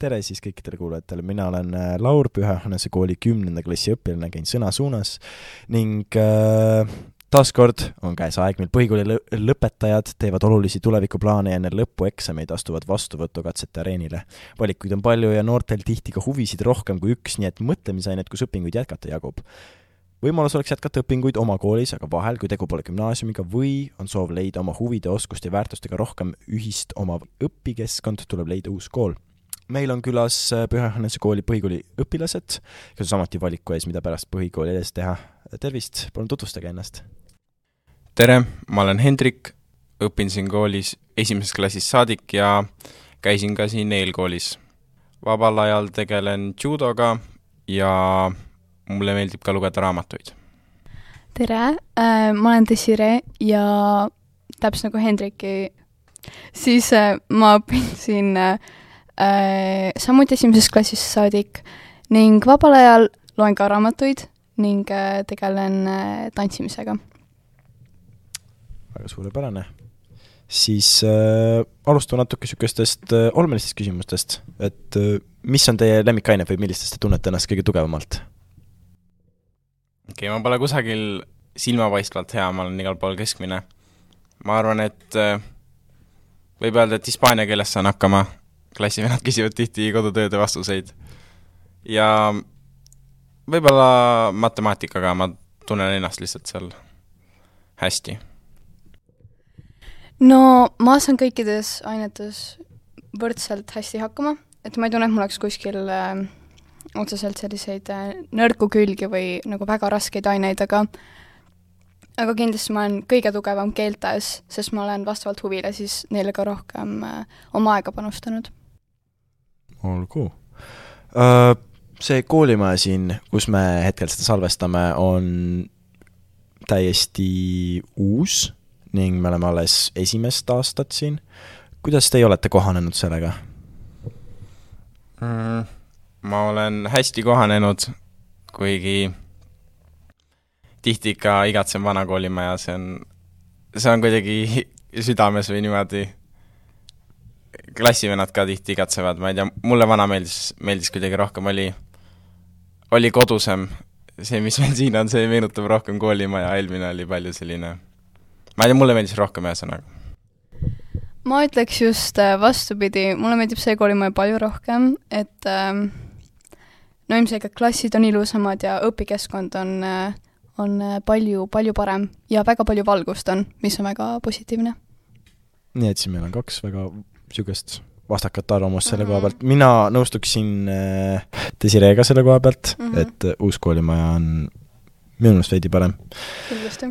tere siis kõikidele kuulajatele, mina olen äh, Laur Püha Johannese kooli kümnenda klassi õpilane, käin Sõna suunas ning äh, taaskord on käes aeg, mil põhikooli lõ lõpetajad teevad olulisi tulevikuplaane ja enne lõpueksameid astuvad vastuvõtukatsete areenile. valikuid on palju ja noortel tihti ka huvisid rohkem kui üks, nii et mõtlemisainet, kus õpinguid jätkata jagub võimalus oleks jätkata õpinguid oma koolis, aga vahel, kui tegu pole gümnaasiumiga või on soov leida oma huvide, oskuste ja väärtustega rohkem ühist omav õpikeskkond, tuleb leida uus kool. Meil on külas äh, Püha Johannese kooli põhikooli õpilased, kes on samuti valiku ees, mida pärast põhikooli ees teha. tervist, palun tutvustage ennast. tere, ma olen Hendrik, õpin siin koolis esimesest klassist saadik ja käisin ka siin eelkoolis. vabal ajal tegelen judoga ja mulle meeldib ka lugeda raamatuid. tere äh,, ma olen Desiree ja täpselt nagu Hendriki, siis äh, ma õpin siin äh, samuti esimesest klassist saadik ning vabal ajal loen ka raamatuid ning äh, tegelen äh, tantsimisega. väga suurepärane. siis äh, alustame natuke niisugustest äh, olmelistest küsimustest, et äh, mis on teie lemmikaine või millistes te tunnete ennast kõige tugevamalt? okei okay,, ma pole kusagil silmapaistvalt hea, ma olen igal pool keskmine. ma arvan, et äh, võib öelda, et hispaania keeles saan hakkama, klassivennad küsivad tihti kodutööde vastuseid. ja võib-olla matemaatikaga ma tunnen ennast lihtsalt seal hästi. no ma saan kõikides ainetes võrdselt hästi hakkama, et ma ei tunne, et mul oleks kuskil äh, otseselt selliseid äh, nõrku külgi või nagu väga raskeid aineid, aga aga kindlasti ma olen kõige tugevam keeltes, sest ma olen vastavalt huvile siis neile ka rohkem äh, oma aega panustanud. Olgu uh,. See koolimaja siin, kus me hetkel seda salvestame, on täiesti uus ning me oleme alles esimest aastat siin. kuidas teie olete kohanenud sellega mm.? ma olen hästi kohanenud, kuigi tihti ikka igatsen vana koolimaja, see on, see on kuidagi südames või niimoodi, klassivennad ka tihti igatsevad, ma ei tea, mulle vana meeldis, meeldis kuidagi rohkem, oli, oli kodusem. see, mis meil siin on, see meenutab rohkem koolimaja, eelmine oli palju selline, ma ei tea, mulle meeldis rohkem, ühesõnaga ma ütleks just äh, vastupidi, mulle meeldib see koolimaja palju rohkem, et ähm, no ilmselgelt klassid on ilusamad ja õpikeskkond on, on palju, palju parem ja väga palju valgust on, mis on väga positiivne. nii et siin meil on kaks väga niisugust vastakat arvamust selle mm -hmm. koha pealt, mina nõustuksin äh, Desireega selle koha pealt mm, -hmm. et äh, uus koolimaja on minu meelest veidi parem. kindlasti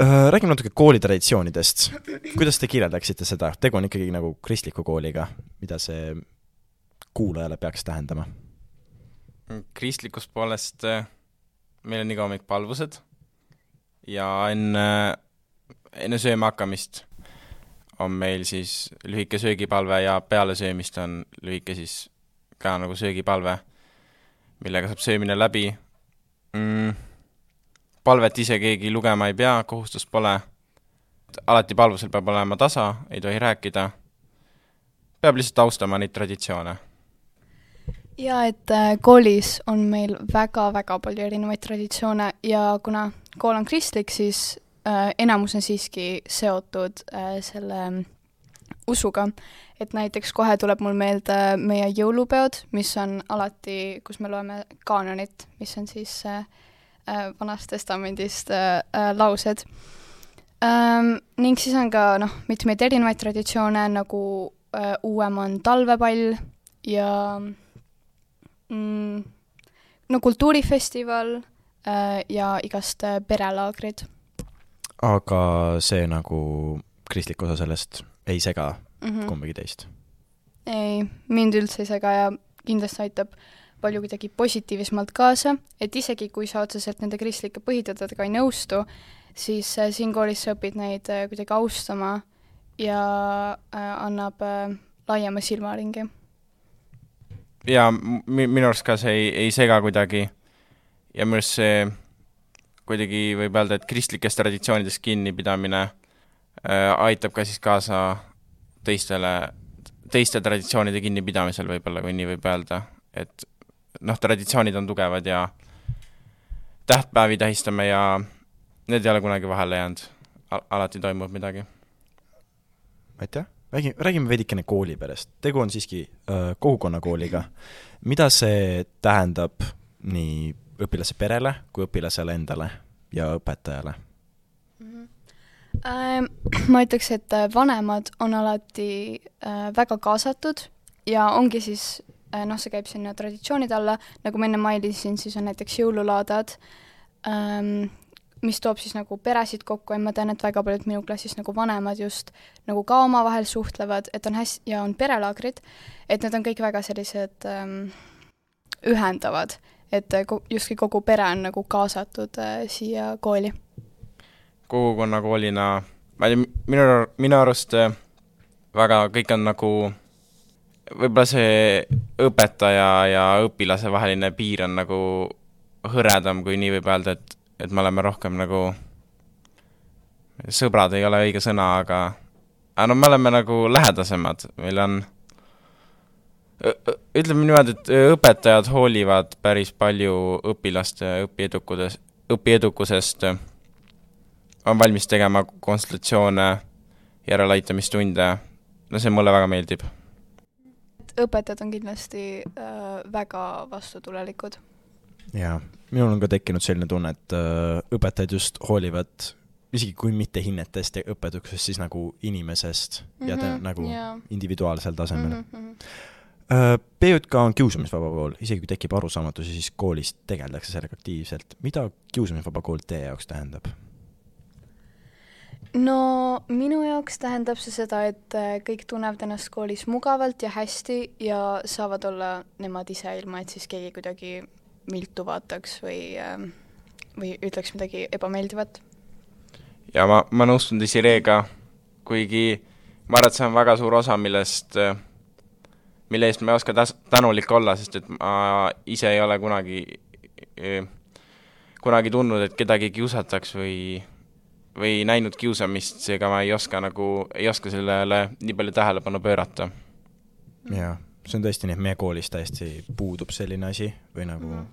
äh,. Räägime natuke koolitraditsioonidest. kuidas te kirjeldaksite seda, tegu on ikkagi nagu kristliku kooliga, mida see kuulajale peaks tähendama? kristlikust poolest äh, meil on iga hommik palvused ja enne, enne sööma hakkamist on meil siis lühike söögipalve ja peale söömist on lühike siis ka nagu söögipalve, millega saab söömine läbi mm,. palvet ise keegi lugema ei pea, kohustust pole. alati palvusel peab olema tasa, ei tohi rääkida. peab lihtsalt austama neid traditsioone jaa, et äh, koolis on meil väga-väga palju erinevaid traditsioone ja kuna kool on kristlik, siis enamus on siiski seotud äh, selle usuga. et näiteks kohe tuleb mul meelde meie jõulupeod, mis on alati, kus me loeme kaanonit, mis on siis äh, äh Vanast Testamendist äh, äh, laused ähm,. Ning siis on ka noh, mitmeid erinevaid traditsioone, nagu äh, uuem on talvepall ja äh, mm, no kultuurifestival äh, ja igast äh, perelaagrid. Aga see nagu kristlik osa sellest ei sega mm -hmm. kumbagi teist? ei, mind üldse ei sega ja kindlasti aitab palju kuidagi positiivsemalt kaasa, et isegi kui sa otseselt nende kristlike põhitõdedega ei nõustu, siis äh, siin koolis sa õpid neid äh, kuidagi austama ja äh, annab laiema silmaringi ja minu arust ka see ei, ei sega kuidagi ja minu arust see kuidagi võib öelda, et kristlikest traditsioonidest kinnipidamine äh, aitab ka siis kaasa teistele teiste traditsioonide kinnipidamisel võib-olla, kui nii võib öelda, et noh, traditsioonid on tugevad ja tähtpäevi tähistame ja need ei ole kunagi vahele jäänud Al. alati toimub midagi. aitäh, räägi, räägime veidikene kooli perest. tegu on siiski äh, kogukonnakooliga. mida see tähendab nii õpilase perele kui õpilasele endale ja õpetajale? Ähm, ma ütleks, et äh, vanemad on alati äh, väga kaasatud ja ongi siis äh, noh, see käib sinna traditsioonide alla, nagu ma enne mainisin, siis on näiteks jõululaadad, ähm, mis toob siis nagu peresid kokku ja ma tean, et väga paljud minu klassis nagu vanemad just nagu ka omavahel suhtlevad, et on hästi, ja on perelaagrid, et need on kõik väga sellised ähm, ühendavad, et justkui kogu pere on nagu kaasatud äh, siia kooli. Kogukonnakoolina, ma ei tea, minu, minu arust äh, väga, kõik on nagu, võib-olla see õpetaja ja õpilase vaheline piir on nagu hõredam, kui nii võib öelda, et, et me oleme rohkem nagu, sõbrad ei ole õige sõna, aga aga no me oleme nagu lähedasemad, meil on ütleme niimoodi, et õpetajad hoolivad päris palju õpilaste õpiedukudes, õpiedukusest on valmis tegema konsultatsioone, järeleaitamistunde, no see mulle väga meeldib. õpetajad on kindlasti äh, väga vastutulelikud. jaa, minul on ka tekkinud selline tunne, et äh, õpetajad just hoolivad isegi kui mitte hinnetest ja õpetusest, siis nagu inimesest mm -hmm, ja mhm, nagu yeah. individuaalsel tasemel mm. -hmm. PJK on kiusamisvaba kool, isegi kui tekib arusaamatusi, siis koolis tegeldakse sellega aktiivselt. mida kiusamisvaba kool teie jaoks tähendab? no minu jaoks tähendab see seda, et äh, kõik tunnevad ennast koolis mugavalt ja hästi ja saavad olla nemad ise, ilma et siis keegi kuidagi viltu vaataks või, ähm, või ütleks midagi ebameeldivat. ja ma, ma nõustun Desireega, kuigi ma arvan, et see on väga suur osa, millest, äh, mille eest ma ei oska täs-, tänulik olla, sest et ma ise ei ole kunagi, äh, kunagi tundnud, et kedagi kiusataks või või näinud kiusamist, seega ma ei oska nagu, ei oska sellele nii palju tähelepanu pöörata. jaa, see on tõesti nii, et meie koolis täiesti puudub selline asi või nagu mm.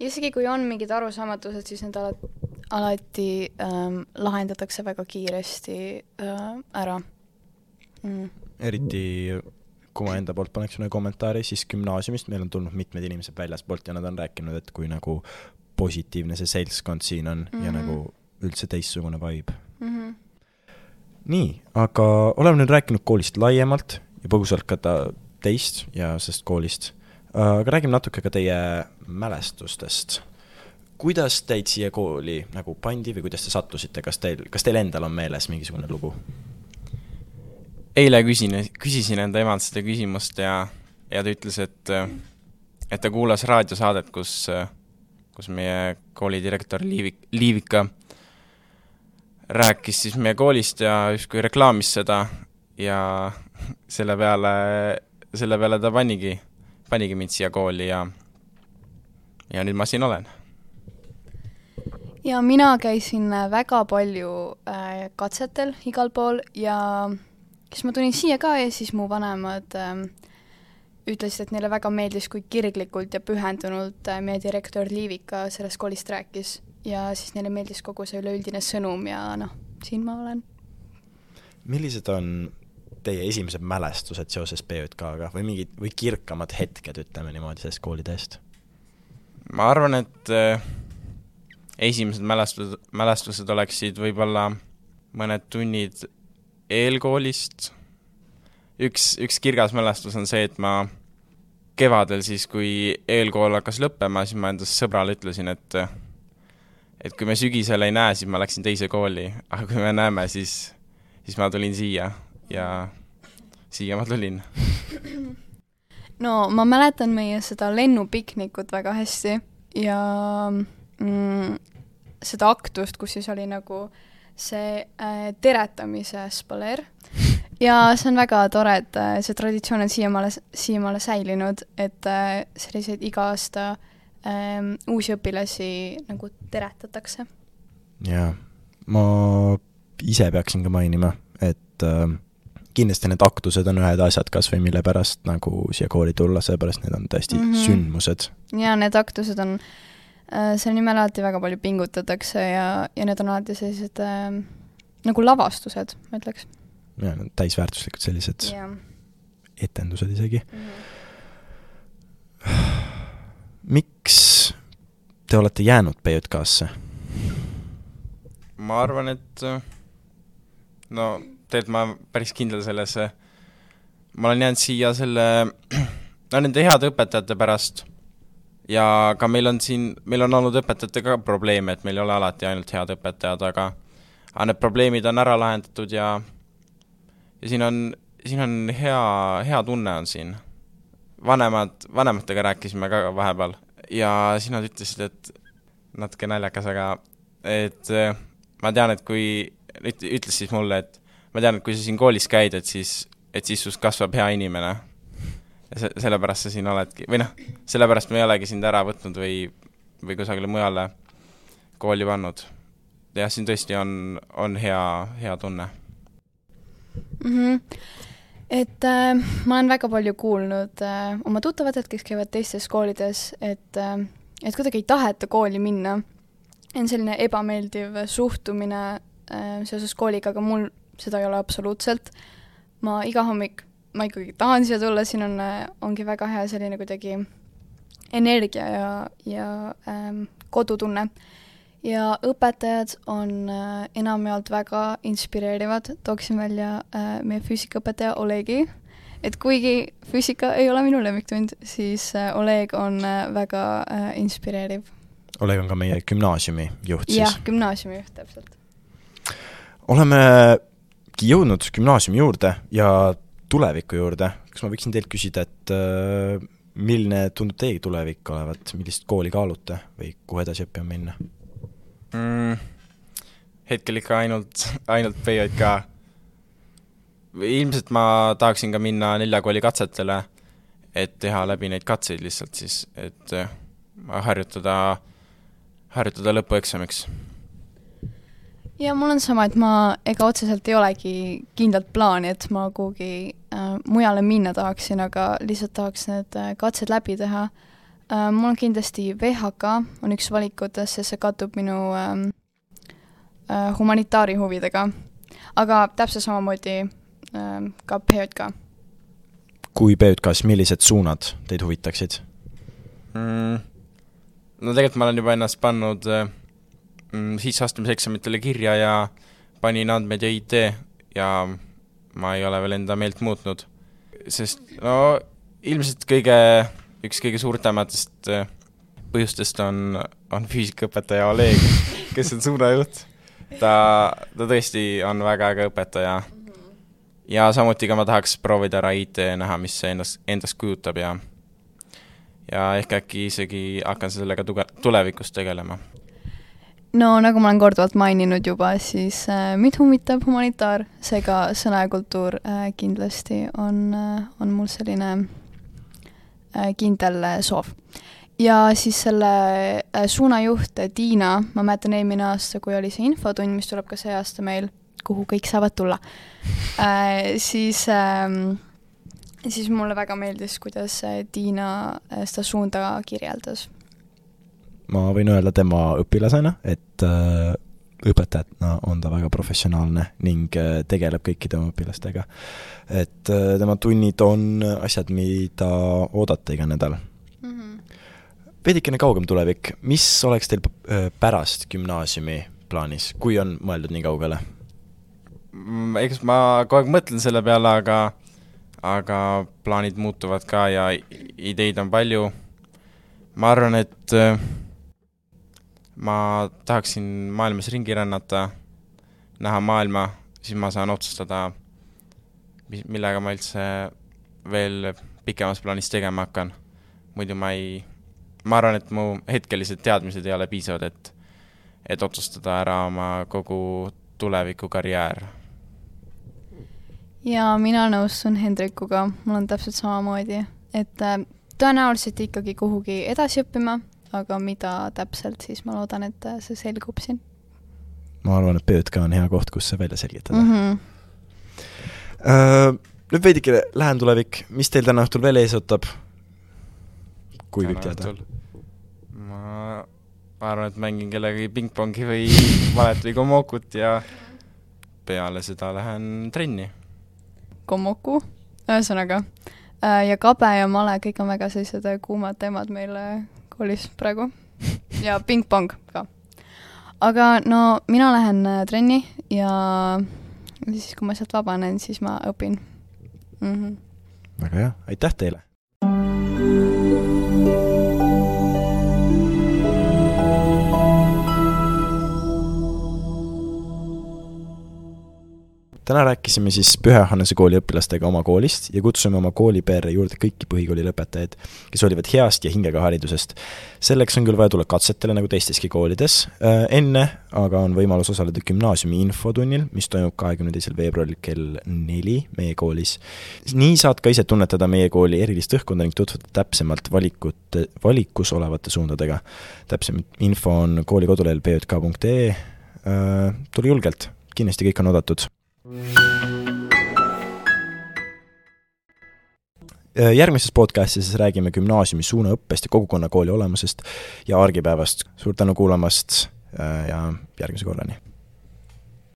ja isegi kui on mingid arusaamatused, siis need alati, alati ähm, lahendatakse väga kiiresti äh, ära mm.. eriti kui ma enda poolt paneks ühe kommentaari, siis gümnaasiumist meil on tulnud mitmed inimesed väljaspoolt ja nad on rääkinud, et kui nagu positiivne see seltskond siin on mm -hmm. ja mhm. nagu üldse teistsugune vibe mm. -hmm. nii, aga oleme nüüd rääkinud koolist laiemalt ja põgusalt ka ta teist ja sellest koolist, aga räägime natuke ka teie mälestustest. kuidas teid siia kooli nagu pandi või kuidas te sattusite, kas teil, kas teil endal on meeles mingisugune lugu? Eile küsin, küsisin enda emalt seda küsimust ja, ja ta ütles, et, et ta kuulas raadiosaadet, kus, kus meie koolidirektor Liivik, Liivika rääkis siis meie koolist ja justkui reklaamis seda ja selle peale, selle peale ta panigi, panigi mind siia kooli ja ja nüüd ma siin olen. ja mina käisin väga palju äh, katsetel igal pool ja siis ma tulin siia ka ja siis mu vanemad äh, ütlesid, et neile väga meeldis, kui kirglikult ja pühendunult äh, meie direktor Liivika sellest koolist rääkis ja siis neile meeldis kogu see üleüldine sõnum ja noh, siin ma olen. millised on teie esimesed mälestused seoses PJK-ga või mingid, või kirkamad hetked, ütleme niimoodi, sellest kooliteest? ma arvan, et äh, esimesed mälestused, mälestused oleksid võib-olla mõned tunnid eelkoolist, üks, üks kirgas mälestus on see, et ma kevadel siis, kui eelkool hakkas lõppema, siis ma enda sõbrale ütlesin, et et kui me sügisel ei näe, siis ma läksin teise kooli, aga kui me näeme, siis, siis ma tulin siia ja siia ma tulin. no ma mäletan meie seda lennupiknikut väga hästi ja mm, seda aktust, kus siis oli nagu see äh, teretamise spaleer ja see on väga tore, et äh, see traditsioon on siiamaale, siiamaale säilinud, et äh, selliseid iga aasta äh, uusi õpilasi nagu teretatakse. jaa, ma ise peaksin ka mainima, et äh, kindlasti need aktused on ühed asjad kas või mille pärast nagu siia kooli tulla, sellepärast need on tõesti mm -hmm. sündmused. jaa, need aktused on äh,, selle nimel alati väga palju pingutatakse ja, ja need on alati sellised äh, nagu lavastused, ma ütleks. jaa, täisväärtuslikud sellised yeah. etendused isegi mm. -hmm. miks te olete jäänud PJK-sse? ma arvan, et no tegelikult ma olen päris kindel selles, ma olen jäänud siia selle, no nende heade õpetajate pärast ja ka meil on siin, meil on olnud õpetajatega probleeme, et meil ei ole alati ainult head õpetajad, aga aga need probleemid on ära lahendatud ja ja siin on, siin on hea, hea tunne on siin. vanemad, vanematega rääkisime ka vahepeal ja siis nad ütlesid, et natuke naljakas, aga et ma tean, et kui, ütles siis mulle, et ma tean, et kui sa siin koolis käid, et siis, et siis sinust kasvab hea inimene. Se-, sellepärast sa siin oledki, või noh, sellepärast me ei olegi sind ära võtnud või, või kusagile mujale kooli pannud. jah, siin tõesti on, on hea, hea tunne mm. -hmm. et äh, ma olen väga palju kuulnud äh, oma tuttavatelt, kes käivad teistes koolides, et äh, et kuidagi ei taheta kooli minna. on selline ebameeldiv suhtumine äh, seoses kooliga, aga mul seda ei ole absoluutselt. ma iga hommik, ma ikkagi tahan siia tulla, siin on, ongi väga hea selline kuidagi energia ja, ja ähm, kodutunne. ja õpetajad on äh, enamjaolt väga inspireerivad, tooksin välja äh, meie füüsikaõpetaja Olegi, et kuigi füüsika ei ole minu lemmiktund, siis äh, Oleg on äh, väga äh, inspireeriv. Oleg on ka meie gümnaasiumi juht siis? jah, gümnaasiumi juht, täpselt. oleme jõudnud gümnaasiumi juurde ja tuleviku juurde, kas ma võiksin teilt küsida, et äh, milline tundub teie tulevik olevat, millist kooli kaalute või kuhu edasi õppima minna mm,? hetkel ikka ainult, ainult PJK. ilmselt ma tahaksin ka minna nelja kooli katsetele, et teha läbi neid katseid lihtsalt siis, et äh, harjutada, harjutada lõpueksamiks ja mul on sama, et ma ega otseselt ei olegi kindlat plaani, et ma kuhugi äh, mujale minna tahaksin, aga lihtsalt tahaks need äh, katsed läbi teha äh,. mul on kindlasti VHK, on üks valikutest, sest see kattub minu ähm, äh, humanitaari huvidega. aga täpselt samamoodi äh, ka PJK. kui PJK-s, millised suunad teid huvitaksid mm,? no tegelikult ma olen juba ennast pannud äh sisseastumiseksamitele kirja ja panin andmed ja IT ja ma ei ole veel enda meelt muutnud. sest no ilmselt kõige, üks kõige suurematest äh, põhjustest on, on füüsikaõpetaja Oleg, kes on suunajuht. ta, ta tõesti on väga äge õpetaja. ja samuti ka ma tahaks proovida ära IT, näha, mis see endast, endast kujutab ja ja ehk äkki isegi hakkan sellega tuge-, tulevikus tegelema no nagu ma olen korduvalt maininud juba, siis äh, mind huvitab humanitaar, seega sõna ja kultuur äh, kindlasti on äh,, on mul selline äh, kindel äh, soov. ja siis selle äh, suunajuht äh, Tiina, ma mäletan eelmine aasta, kui oli see infotund, mis tuleb ka see aasta meil, kuhu kõik saavad tulla äh,, siis äh, siis mulle väga meeldis, kuidas äh, Tiina seda suunda kirjeldas ma võin öelda tema õpilasena, et äh, õpetajana on ta väga professionaalne ning äh, tegeleb kõikide oma õpilastega. et äh, tema tunnid on asjad, mida oodata iga nädal mm. -hmm. veidikene kaugem tulevik, mis oleks teil pärast gümnaasiumi plaanis, kui on mõeldud nii kaugele? Mm, eks ma kogu aeg mõtlen selle peale, aga aga plaanid muutuvad ka ja ideid on palju. ma arvan, et ma tahaksin maailmas ringi rännata, näha maailma, siis ma saan otsustada, millega ma üldse veel pikemas plaanis tegema hakkan. muidu ma ei, ma arvan, et mu hetkelised teadmised ei ole piisavad, et, et otsustada ära oma kogu tulevikukarjäär. ja mina nõustun Hendrikuga, mul on täpselt samamoodi, et äh, tõenäoliselt ikkagi kuhugi edasi õppima aga mida täpselt, siis ma loodan, et see selgub siin. ma arvan, et PÜTK on hea koht, kus see välja selgitada mm. -hmm. Äh, nüüd veidike lähem tulevik, mis teil täna õhtul veel ees ootab? kui võib teada? ma arvan, et mängin kellegagi pingpongi või valet või komokut ja peale seda lähen trenni. Komoku, ühesõnaga äh, ja kabe ja male, kõik on väga sellised äh, kuumad teemad meil äh, koolis praegu ja pingpong ka. aga no mina lähen trenni ja siis, kui ma sealt vabanen, siis ma õpin mm. -hmm. väga hea, aitäh teile! Täna rääkisime siis Püha Johannese kooli õpilastega oma koolist ja kutsume oma koolipeere juurde kõiki põhikooli lõpetajaid, kes hoolivad heast ja hingega haridusest. selleks on küll vaja tulla katsetele, nagu teisteski koolides, äh, enne aga on võimalus osaleda gümnaasiumi infotunnil, mis toimub kahekümne teisel veebruaril kell neli meie koolis. nii saad ka ise tunnetada meie kooli erilist õhkkonda ning tutvuda täpsemalt valikute, valikus olevate suundadega. täpsem info on kooli kodulehel pjk.ee, äh, tule julgelt, kindlasti kõik on oodatud järgmises podcastis räägime gümnaasiumi suunaõppest ja kogukonnakooli olemusest ja argipäevast. suur tänu kuulamast äh, ja järgmise korrani!